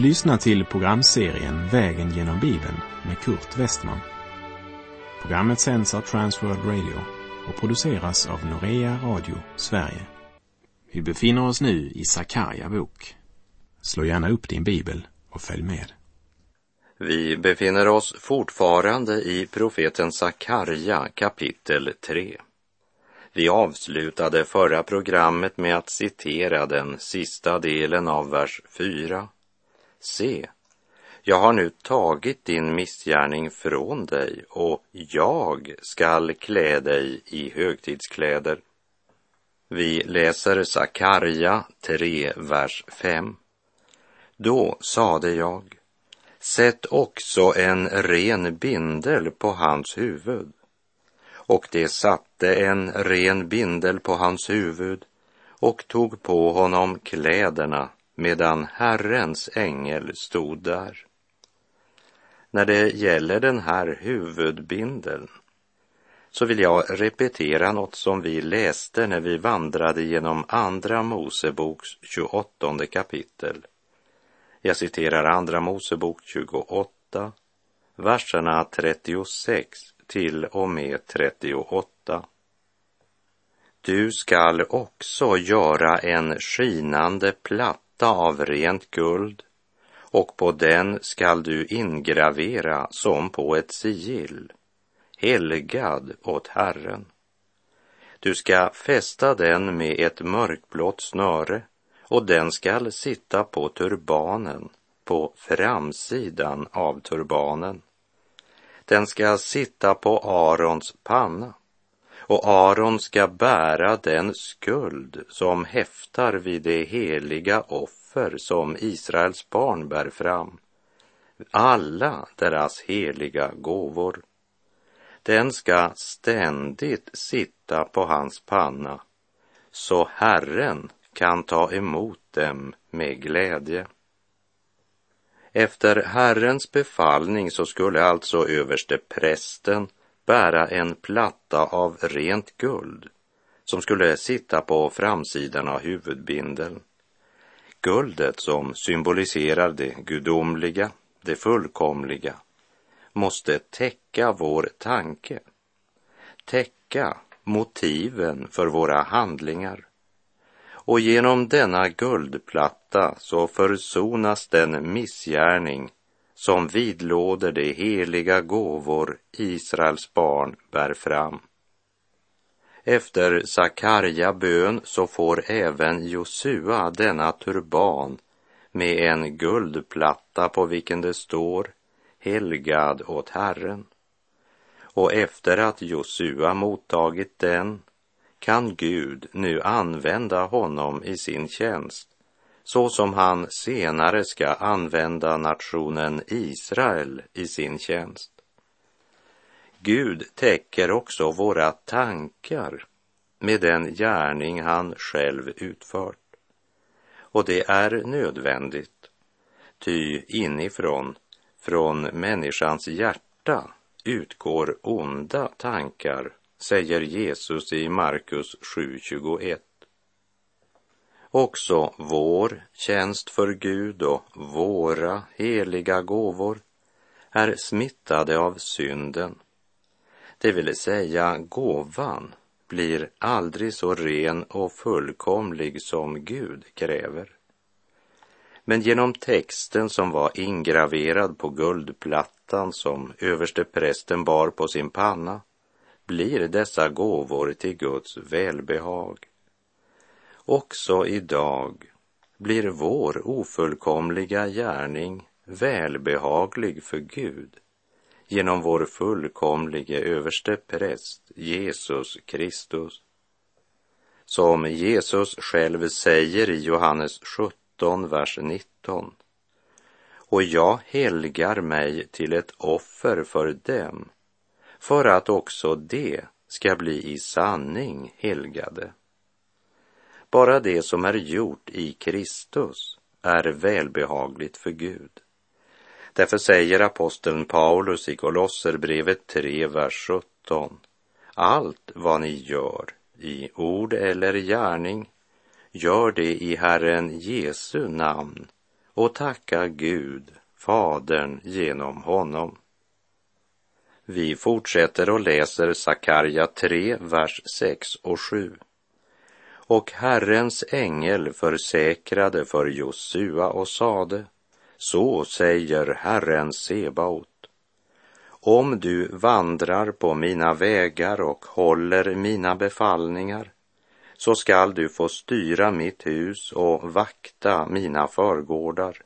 Du lyssnar till programserien Vägen genom Bibeln med Kurt Westman. Programmet sänds av Transworld Radio och produceras av Norea Radio Sverige. Vi befinner oss nu i Sakarja bok. Slå gärna upp din bibel och följ med. Vi befinner oss fortfarande i profeten Sakarja kapitel 3. Vi avslutade förra programmet med att citera den sista delen av vers 4. Se, jag har nu tagit din missgärning från dig och jag skall klä dig i högtidskläder. Vi läser Sakarja 3, vers 5. Då sade jag, sätt också en ren bindel på hans huvud. Och det satte en ren bindel på hans huvud och tog på honom kläderna medan Herrens ängel stod där. När det gäller den här huvudbindeln så vill jag repetera något som vi läste när vi vandrade genom Andra Moseboks 28 kapitel. Jag citerar Andra Mosebok 28, verserna 36 till och med 38. Du skall också göra en skinande platt platta av rent guld och på den skall du ingravera som på ett sigill, helgad åt Herren. Du ska fästa den med ett mörkblått snöre och den skall sitta på turbanen, på framsidan av turbanen. Den ska sitta på Arons panna och Aron ska bära den skuld som häftar vid det heliga offer som Israels barn bär fram, alla deras heliga gåvor. Den ska ständigt sitta på hans panna, så Herren kan ta emot dem med glädje. Efter Herrens befallning så skulle alltså överste prästen bära en platta av rent guld som skulle sitta på framsidan av huvudbindeln. Guldet som symboliserar det gudomliga, det fullkomliga, måste täcka vår tanke, täcka motiven för våra handlingar. Och genom denna guldplatta så försonas den missgärning som vidlåder de heliga gåvor Israels barn bär fram. Efter Sakarja bön så får även Josua denna turban med en guldplatta på vilken det står helgad åt Herren. Och efter att Josua mottagit den kan Gud nu använda honom i sin tjänst så som han senare ska använda nationen Israel i sin tjänst. Gud täcker också våra tankar med den gärning han själv utfört. Och det är nödvändigt, ty inifrån, från människans hjärta utgår onda tankar, säger Jesus i Markus 7.21. Också vår tjänst för Gud och våra heliga gåvor är smittade av synden. Det vill säga gåvan blir aldrig så ren och fullkomlig som Gud kräver. Men genom texten som var ingraverad på guldplattan som överste prästen bar på sin panna blir dessa gåvor till Guds välbehag. Också idag blir vår ofullkomliga gärning välbehaglig för Gud genom vår fullkomlige överste präst Jesus Kristus. Som Jesus själv säger i Johannes 17, vers 19. Och jag helgar mig till ett offer för dem, för att också de ska bli i sanning helgade. Bara det som är gjort i Kristus är välbehagligt för Gud. Därför säger aposteln Paulus i Kolosserbrevet 3, vers 17. Allt vad ni gör, i ord eller gärning, gör det i Herren Jesu namn och tacka Gud, Fadern, genom honom. Vi fortsätter och läser Sakarja 3, vers 6 och 7. Och Herrens ängel försäkrade för Josua och sade, så säger Herren Sebaot. Om du vandrar på mina vägar och håller mina befallningar, så skall du få styra mitt hus och vakta mina förgårdar.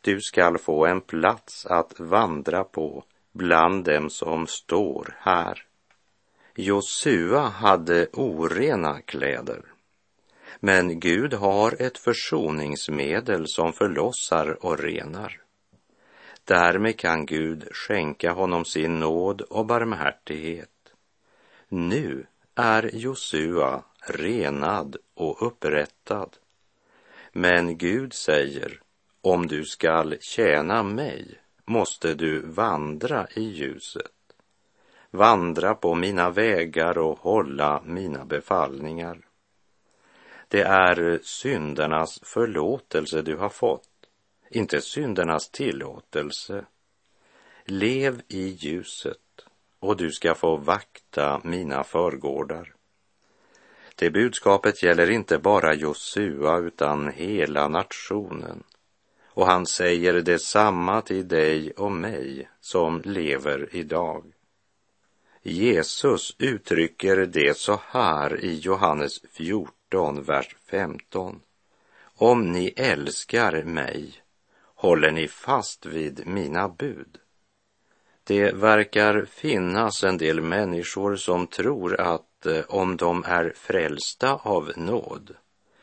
Du skall få en plats att vandra på bland dem som står här. Josua hade orena kläder. Men Gud har ett försoningsmedel som förlossar och renar. Därmed kan Gud skänka honom sin nåd och barmhärtighet. Nu är Josua renad och upprättad. Men Gud säger, om du skall tjäna mig måste du vandra i ljuset. Vandra på mina vägar och hålla mina befallningar. Det är syndernas förlåtelse du har fått, inte syndernas tillåtelse. Lev i ljuset och du ska få vakta mina förgårdar. Det budskapet gäller inte bara Josua utan hela nationen. Och han säger detsamma till dig och mig som lever idag. Jesus uttrycker det så här i Johannes 14, vers 15. Om ni älskar mig håller ni fast vid mina bud. Det verkar finnas en del människor som tror att eh, om de är frälsta av nåd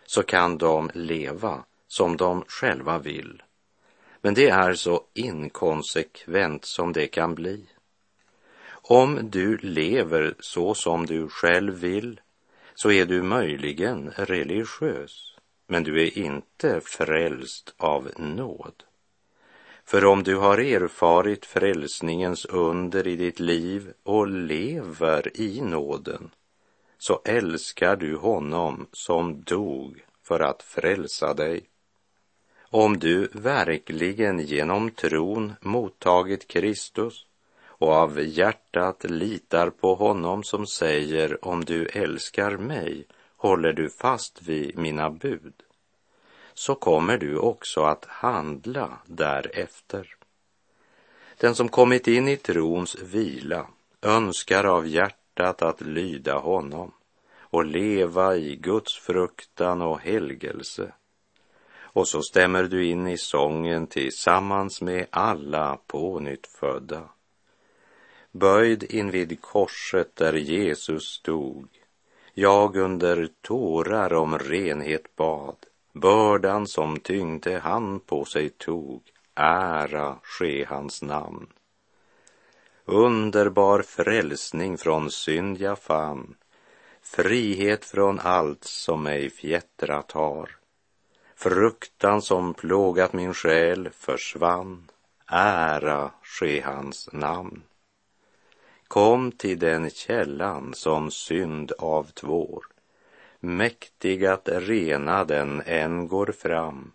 så kan de leva som de själva vill. Men det är så inkonsekvent som det kan bli. Om du lever så som du själv vill så är du möjligen religiös, men du är inte frälst av nåd. För om du har erfarit frälsningens under i ditt liv och lever i nåden, så älskar du honom som dog för att frälsa dig. Om du verkligen genom tron mottagit Kristus och av hjärtat litar på honom som säger om du älskar mig håller du fast vid mina bud så kommer du också att handla därefter. Den som kommit in i trons vila önskar av hjärtat att lyda honom och leva i Guds fruktan och helgelse. Och så stämmer du in i sången tillsammans med alla pånyttfödda. Böjd invid korset där Jesus stod, jag under tårar om renhet bad, Bördan som tyngde han på sig tog, ära ske hans namn. Underbar frälsning från synd jag fann, frihet från allt som mig fjättrat har. Fruktan som plågat min själ försvann, ära ske hans namn. Kom till den källan som synd avtvår, mäktig att rena den än går fram.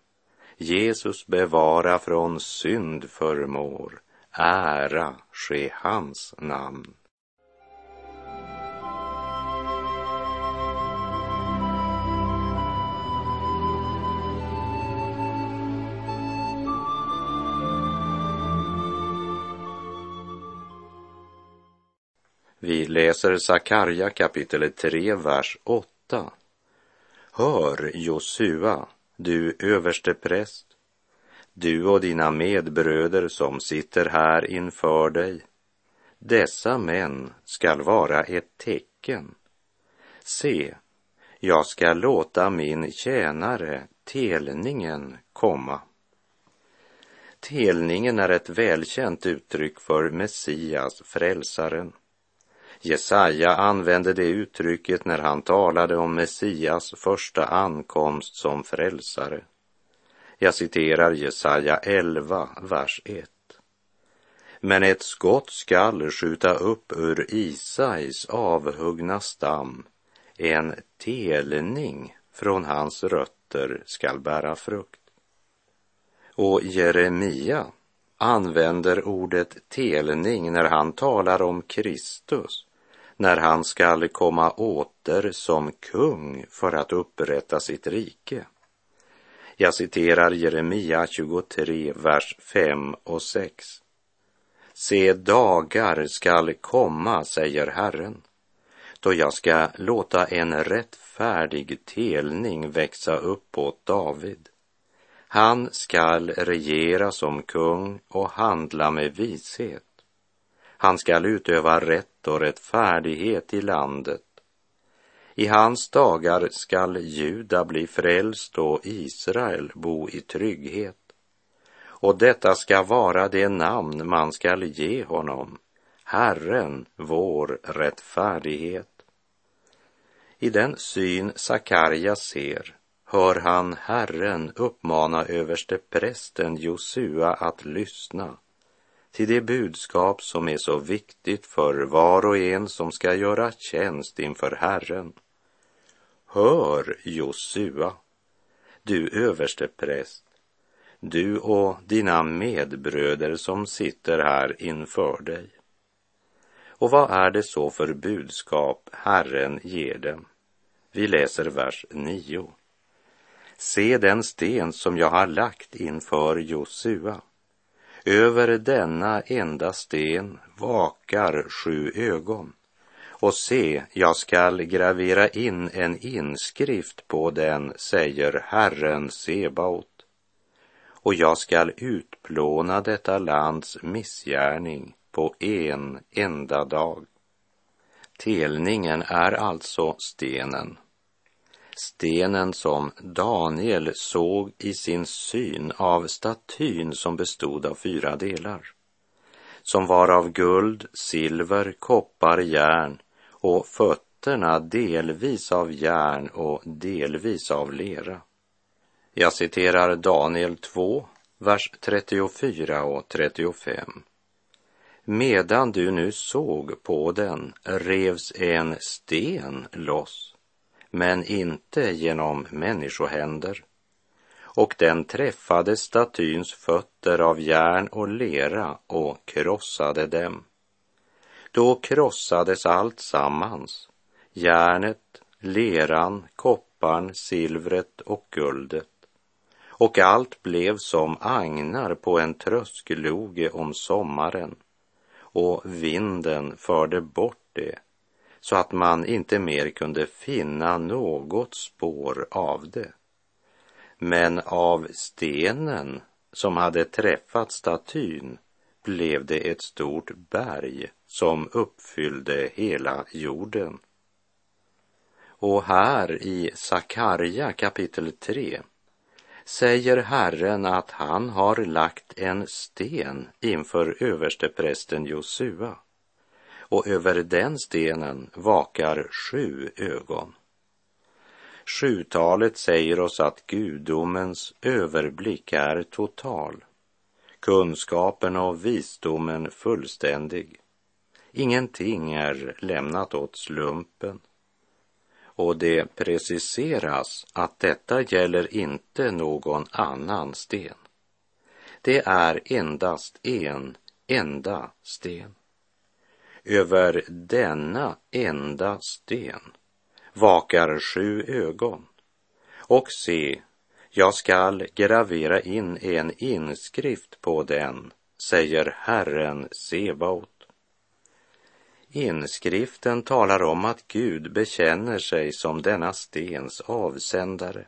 Jesus bevara från synd förmår, ära ske hans namn. Vi läser Sakarja kapitel 3, vers 8 Hör, Josua, du överste präst, du och dina medbröder som sitter här inför dig. Dessa män skall vara ett tecken. Se, jag ska låta min tjänare, telningen, komma. Telningen är ett välkänt uttryck för Messias, frälsaren. Jesaja använde det uttrycket när han talade om Messias första ankomst som frälsare. Jag citerar Jesaja 11, vers 1. Men ett skott skall skjuta upp ur Isais avhuggna stam, en telning från hans rötter skall bära frukt. Och Jeremia använder ordet telning när han talar om Kristus, när han skall komma åter som kung för att upprätta sitt rike. Jag citerar Jeremia 23, vers 5 och 6. Se, dagar skall komma, säger Herren, då jag ska låta en rättfärdig telning växa upp åt David. Han skall regera som kung och handla med vishet. Han skall utöva rätt och rättfärdighet i landet. I hans dagar skall Juda bli frälst och Israel bo i trygghet. Och detta ska vara det namn man skall ge honom, Herren, vår rättfärdighet. I den syn Sakarja ser hör han Herren uppmana överste prästen Josua att lyssna till det budskap som är så viktigt för var och en som ska göra tjänst inför Herren. Hör, Josua, du överste präst, du och dina medbröder som sitter här inför dig. Och vad är det så för budskap Herren ger dem? Vi läser vers 9. Se den sten som jag har lagt inför Josua. Över denna enda sten vakar sju ögon. Och se, jag skall gravera in en inskrift på den, säger Herren Sebaot. Och jag skall utplåna detta lands missgärning på en enda dag. Telningen är alltså stenen stenen som Daniel såg i sin syn av statyn som bestod av fyra delar, som var av guld, silver, koppar, järn och fötterna delvis av järn och delvis av lera. Jag citerar Daniel 2, vers 34 och 35. Medan du nu såg på den revs en sten loss men inte genom människohänder. Och den träffade statyns fötter av järn och lera och krossade dem. Då krossades allt sammans, järnet, leran, kopparn, silvret och guldet. Och allt blev som agnar på en tröskloge om sommaren, och vinden förde bort det så att man inte mer kunde finna något spår av det. Men av stenen som hade träffat statyn blev det ett stort berg som uppfyllde hela jorden. Och här i Sakarja kapitel 3 säger Herren att han har lagt en sten inför översteprästen Josua och över den stenen vakar sju ögon. Sjutalet säger oss att gudomens överblick är total, kunskapen och visdomen fullständig. Ingenting är lämnat åt slumpen. Och det preciseras att detta gäller inte någon annan sten. Det är endast en enda sten. Över denna enda sten vakar sju ögon. Och se, jag skall gravera in en inskrift på den, säger Herren Sebaot. Inskriften talar om att Gud bekänner sig som denna stens avsändare.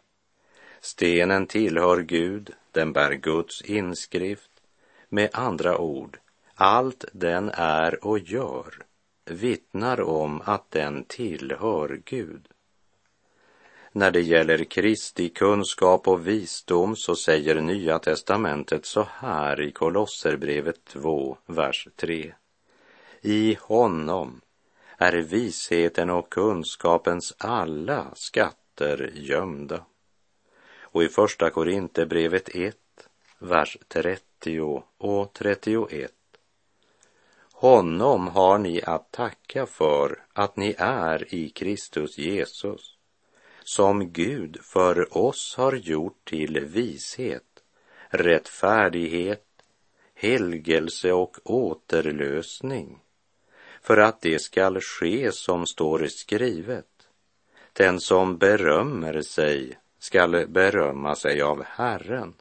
Stenen tillhör Gud, den bär Guds inskrift. Med andra ord, allt den är och gör vittnar om att den tillhör Gud. När det gäller Kristi kunskap och visdom så säger Nya testamentet så här i Kolosserbrevet 2, vers 3. I honom är visheten och kunskapens alla skatter gömda. Och i Första Korinthierbrevet 1, vers 30 och 31 honom har ni att tacka för att ni är i Kristus Jesus, som Gud för oss har gjort till vishet, rättfärdighet, helgelse och återlösning för att det skall ske som står skrivet. Den som berömmer sig skall berömma sig av Herren.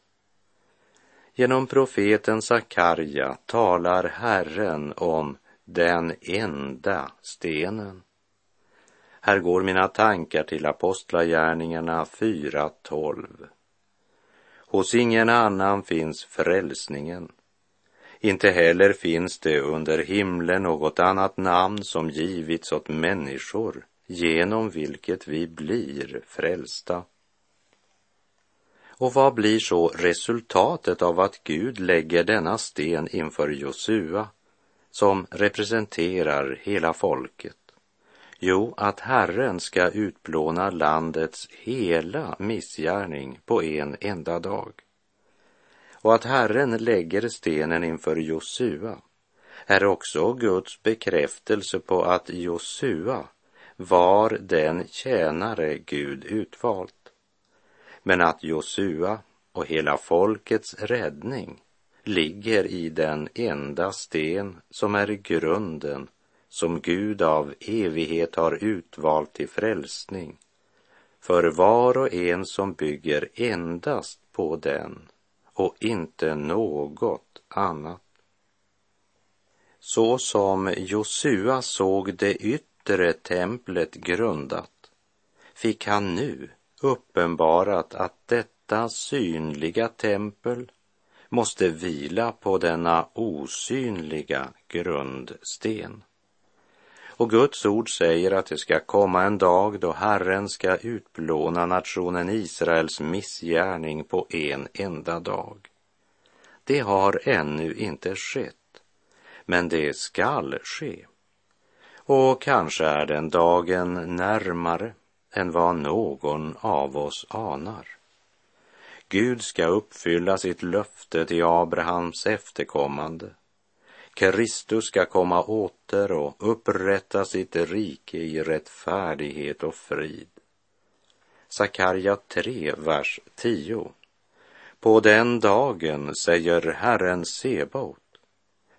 Genom profeten Sakarja talar Herren om den enda stenen. Här går mina tankar till Apostlagärningarna 4.12. Hos ingen annan finns frälsningen. Inte heller finns det under himlen något annat namn som givits åt människor genom vilket vi blir frälsta. Och vad blir så resultatet av att Gud lägger denna sten inför Josua, som representerar hela folket? Jo, att Herren ska utplåna landets hela missgärning på en enda dag. Och att Herren lägger stenen inför Josua är också Guds bekräftelse på att Josua var den tjänare Gud utvalt. Men att Josua och hela folkets räddning ligger i den enda sten som är grunden som Gud av evighet har utvalt till frälsning för var och en som bygger endast på den och inte något annat. Så som Josua såg det yttre templet grundat fick han nu uppenbarat att detta synliga tempel måste vila på denna osynliga grundsten. Och Guds ord säger att det ska komma en dag då Herren ska utplåna nationen Israels missgärning på en enda dag. Det har ännu inte skett, men det skall ske. Och kanske är den dagen närmare än vad någon av oss anar. Gud ska uppfylla sitt löfte till Abrahams efterkommande Kristus ska komma åter och upprätta sitt rike i rättfärdighet och frid. Sakarja 3, vers 10. På den dagen, säger Herren Sebaot,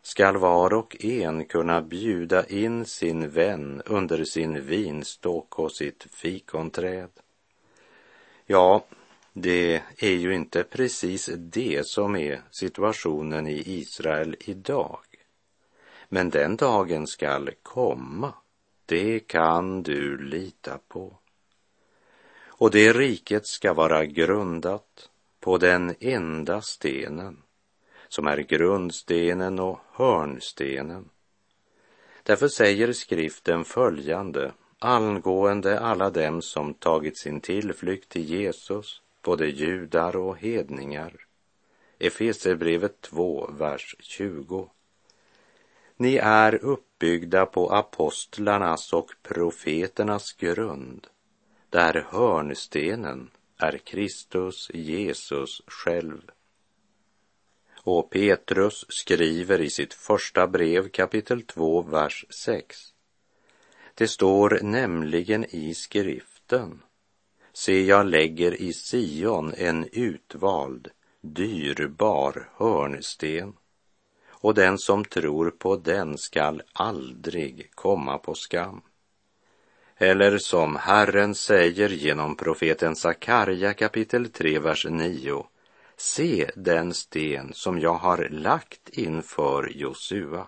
skall var och en kunna bjuda in sin vän under sin vinstock och sitt fikonträd. Ja, det är ju inte precis det som är situationen i Israel idag. Men den dagen skall komma, det kan du lita på. Och det riket ska vara grundat på den enda stenen som är grundstenen och hörnstenen. Därför säger skriften följande angående alla dem som tagit sin tillflykt till Jesus, både judar och hedningar. Efesierbrevet 2, vers 20. Ni är uppbyggda på apostlarnas och profeternas grund, där hörnstenen är Kristus Jesus själv. Och Petrus skriver i sitt första brev kapitel 2, vers 6. Det står nämligen i skriften. Se, jag lägger i Sion en utvald, dyrbar hörnsten och den som tror på den skall aldrig komma på skam. Eller som Herren säger genom profeten Sakarja kapitel 3, vers 9. Se den sten som jag har lagt inför Josua.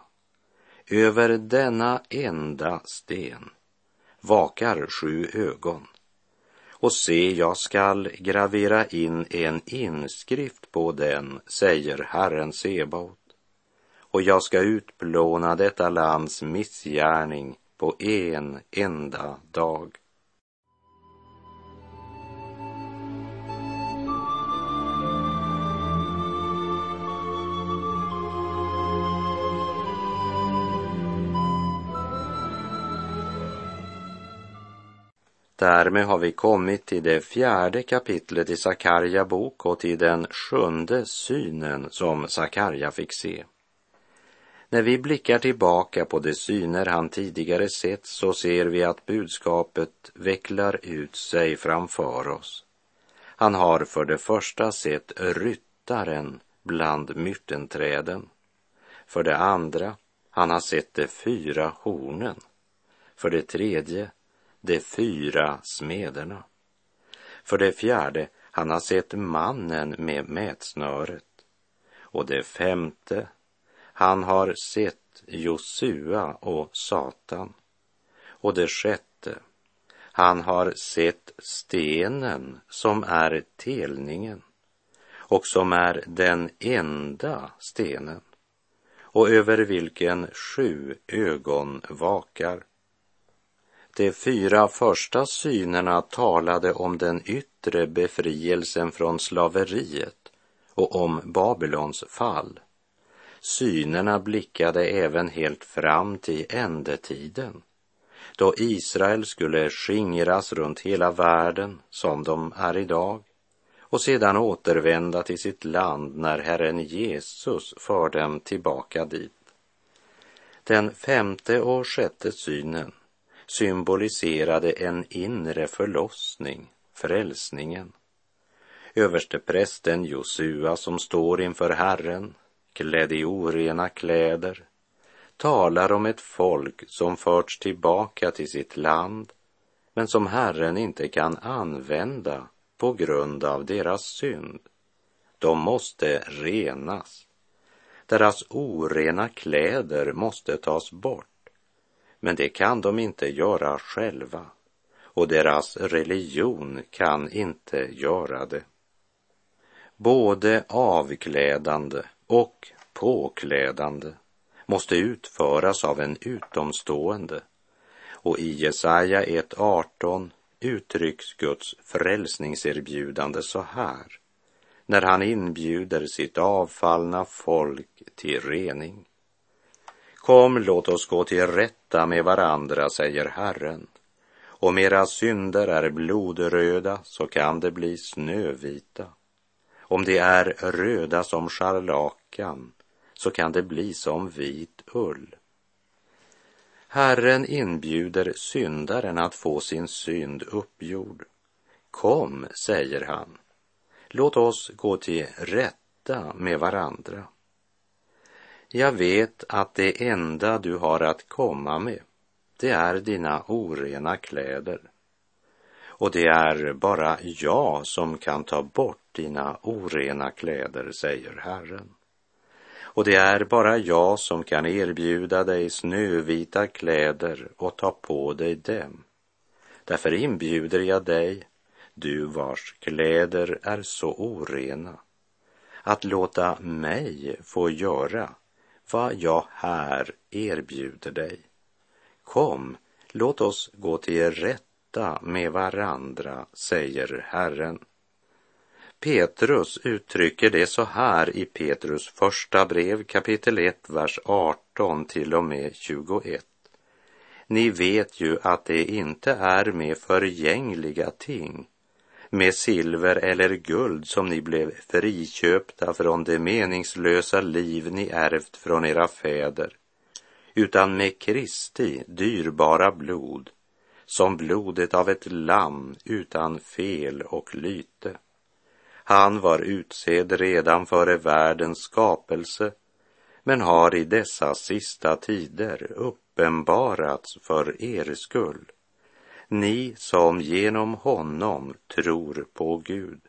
Över denna enda sten vakar sju ögon. Och se, jag skall gravera in en inskrift på den, säger Herren Sebaot och jag ska utplåna detta lands missgärning på en enda dag. Därmed har vi kommit till det fjärde kapitlet i Sakarja bok och till den sjunde synen som Sakarja fick se. När vi blickar tillbaka på de syner han tidigare sett så ser vi att budskapet vecklar ut sig framför oss. Han har för det första sett ryttaren bland myrtenträden. För det andra, han har sett de fyra hornen. För det tredje, de fyra smederna. För det fjärde, han har sett mannen med mätsnöret. Och det femte, han har sett Josua och Satan. Och det sjätte, han har sett stenen som är telningen och som är den enda stenen och över vilken sju ögon vakar. De fyra första synerna talade om den yttre befrielsen från slaveriet och om Babylons fall. Synerna blickade även helt fram till ändetiden, då Israel skulle skingras runt hela världen som de är idag och sedan återvända till sitt land när Herren Jesus för dem tillbaka dit. Den femte och sjätte synen symboliserade en inre förlossning, frälsningen. Översteprästen Josua som står inför Herren, klädd i orena kläder, talar om ett folk som förts tillbaka till sitt land, men som Herren inte kan använda på grund av deras synd. De måste renas. Deras orena kläder måste tas bort. Men det kan de inte göra själva och deras religion kan inte göra det. Både avklädande och påklädande måste utföras av en utomstående och i Jesaja 1.18 uttrycks Guds frälsningserbjudande så här när han inbjuder sitt avfallna folk till rening. Kom, låt oss gå till rätta med varandra, säger Herren. Om era synder är blodröda så kan det bli snövita. Om de är röda som scharlakan så kan det bli som vit ull. Herren inbjuder syndaren att få sin synd uppgjord. Kom, säger han, låt oss gå till rätta med varandra. Jag vet att det enda du har att komma med, det är dina orena kläder. Och det är bara jag som kan ta bort dina orena kläder, säger Herren och det är bara jag som kan erbjuda dig snövita kläder och ta på dig dem. Därför inbjuder jag dig, du vars kläder är så orena, att låta mig få göra vad jag här erbjuder dig. Kom, låt oss gå till rätta med varandra, säger Herren. Petrus uttrycker det så här i Petrus första brev kapitel 1, vers 18 till och med 21. Ni vet ju att det inte är med förgängliga ting, med silver eller guld som ni blev friköpta från det meningslösa liv ni ärvt från era fäder, utan med Kristi dyrbara blod, som blodet av ett lamm utan fel och lyte. Han var utsedd redan före världens skapelse, men har i dessa sista tider uppenbarats för er skull. Ni som genom honom tror på Gud,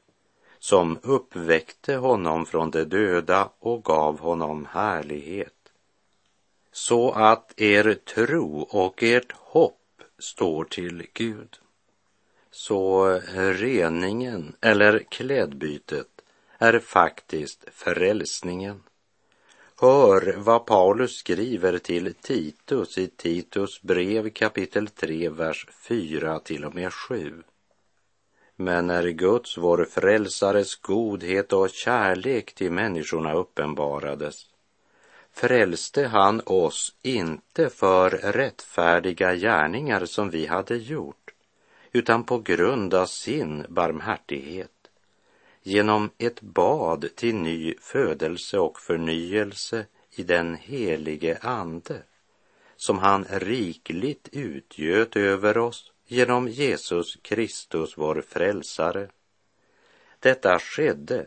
som uppväckte honom från de döda och gav honom härlighet, så att er tro och ert hopp står till Gud. Så reningen eller klädbytet är faktiskt frälsningen. Hör vad Paulus skriver till Titus i Titus brev kapitel 3, vers 4 till och med 7. Men när Guds, vår frälsares godhet och kärlek till människorna uppenbarades frälste han oss inte för rättfärdiga gärningar som vi hade gjort utan på grund av sin barmhärtighet genom ett bad till ny födelse och förnyelse i den helige Ande som han rikligt utgöt över oss genom Jesus Kristus, vår frälsare. Detta skedde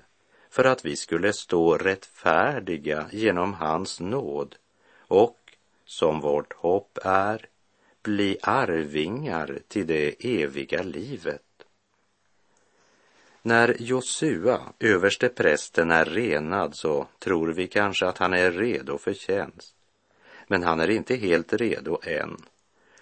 för att vi skulle stå rättfärdiga genom hans nåd och, som vårt hopp är, bli arvingar till det eviga livet. När Josua, översteprästen, är renad så tror vi kanske att han är redo för tjänst. Men han är inte helt redo än.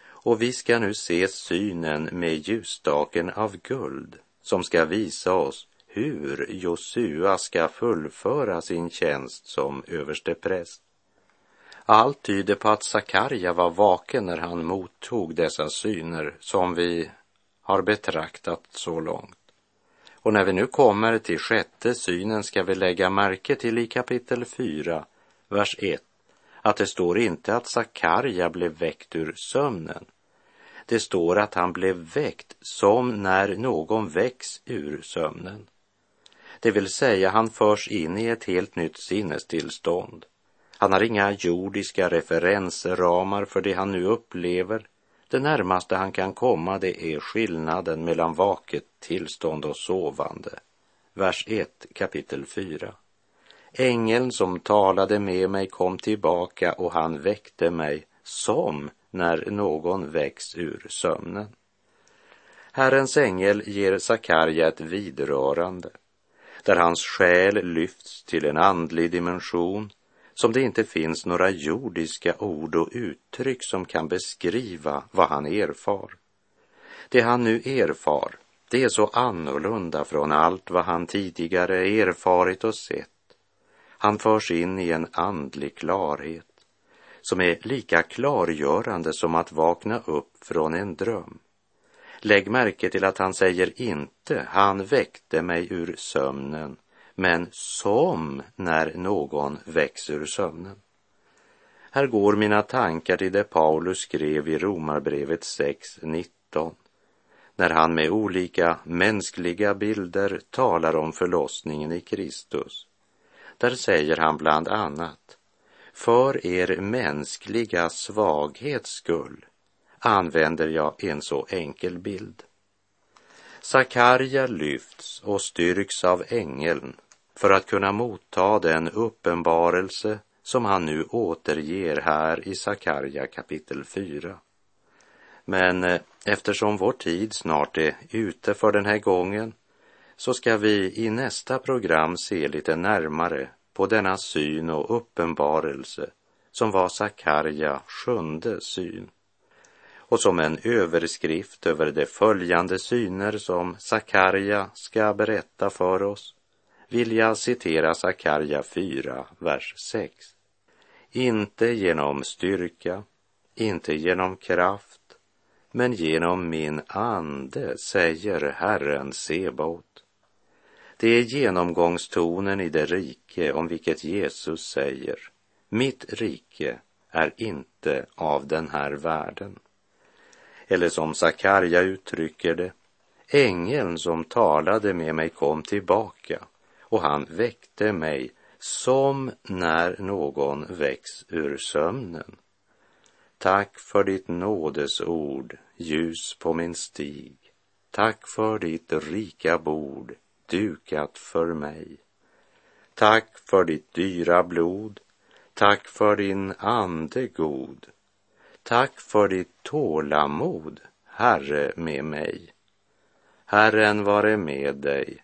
Och vi ska nu se synen med ljusstaken av guld som ska visa oss hur Josua ska fullföra sin tjänst som överstepräst. Allt tyder på att Sakarja var vaken när han mottog dessa syner som vi har betraktat så långt. Och när vi nu kommer till sjätte synen ska vi lägga märke till i kapitel 4, vers 1, att det står inte att Sakarja blev väckt ur sömnen. Det står att han blev väckt som när någon väcks ur sömnen. Det vill säga, han förs in i ett helt nytt sinnestillstånd. Han har inga jordiska referensramar för det han nu upplever. Det närmaste han kan komma det är skillnaden mellan vaket tillstånd och sovande. Vers 1 kapitel 4. Ängeln som talade med mig kom tillbaka och han väckte mig som när någon väcks ur sömnen. Herrens ängel ger Sakarja ett vidrörande där hans själ lyfts till en andlig dimension som det inte finns några jordiska ord och uttryck som kan beskriva vad han erfar. Det han nu erfar, det är så annorlunda från allt vad han tidigare erfarit och sett. Han förs in i en andlig klarhet som är lika klargörande som att vakna upp från en dröm. Lägg märke till att han säger inte, han väckte mig ur sömnen, men som när någon väcks ur sömnen. Här går mina tankar till det Paulus skrev i Romarbrevet 6.19 när han med olika mänskliga bilder talar om förlossningen i Kristus. Där säger han bland annat, för er mänskliga svaghets skull använder jag en så enkel bild. Sakarja lyfts och styrks av ängeln för att kunna motta den uppenbarelse som han nu återger här i Sakarja kapitel 4. Men eh, eftersom vår tid snart är ute för den här gången så ska vi i nästa program se lite närmare på denna syn och uppenbarelse som var Sakarja sjunde syn och som en överskrift över de följande syner som Sakarja ska berätta för oss vill jag citera Sakarja 4, vers 6. Inte genom styrka, inte genom kraft, men genom min ande, säger Herren Sebaot. Det är genomgångstonen i det rike om vilket Jesus säger, mitt rike är inte av den här världen. Eller som Sakarja uttrycker det, ängeln som talade med mig kom tillbaka och han väckte mig som när någon väcks ur sömnen. Tack för ditt nådesord, ljus på min stig. Tack för ditt rika bord, dukat för mig. Tack för ditt dyra blod, tack för din ande god. Tack för ditt tålamod, Herre, med mig. Herren vare med dig,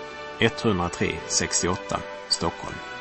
103 68 Stockholm.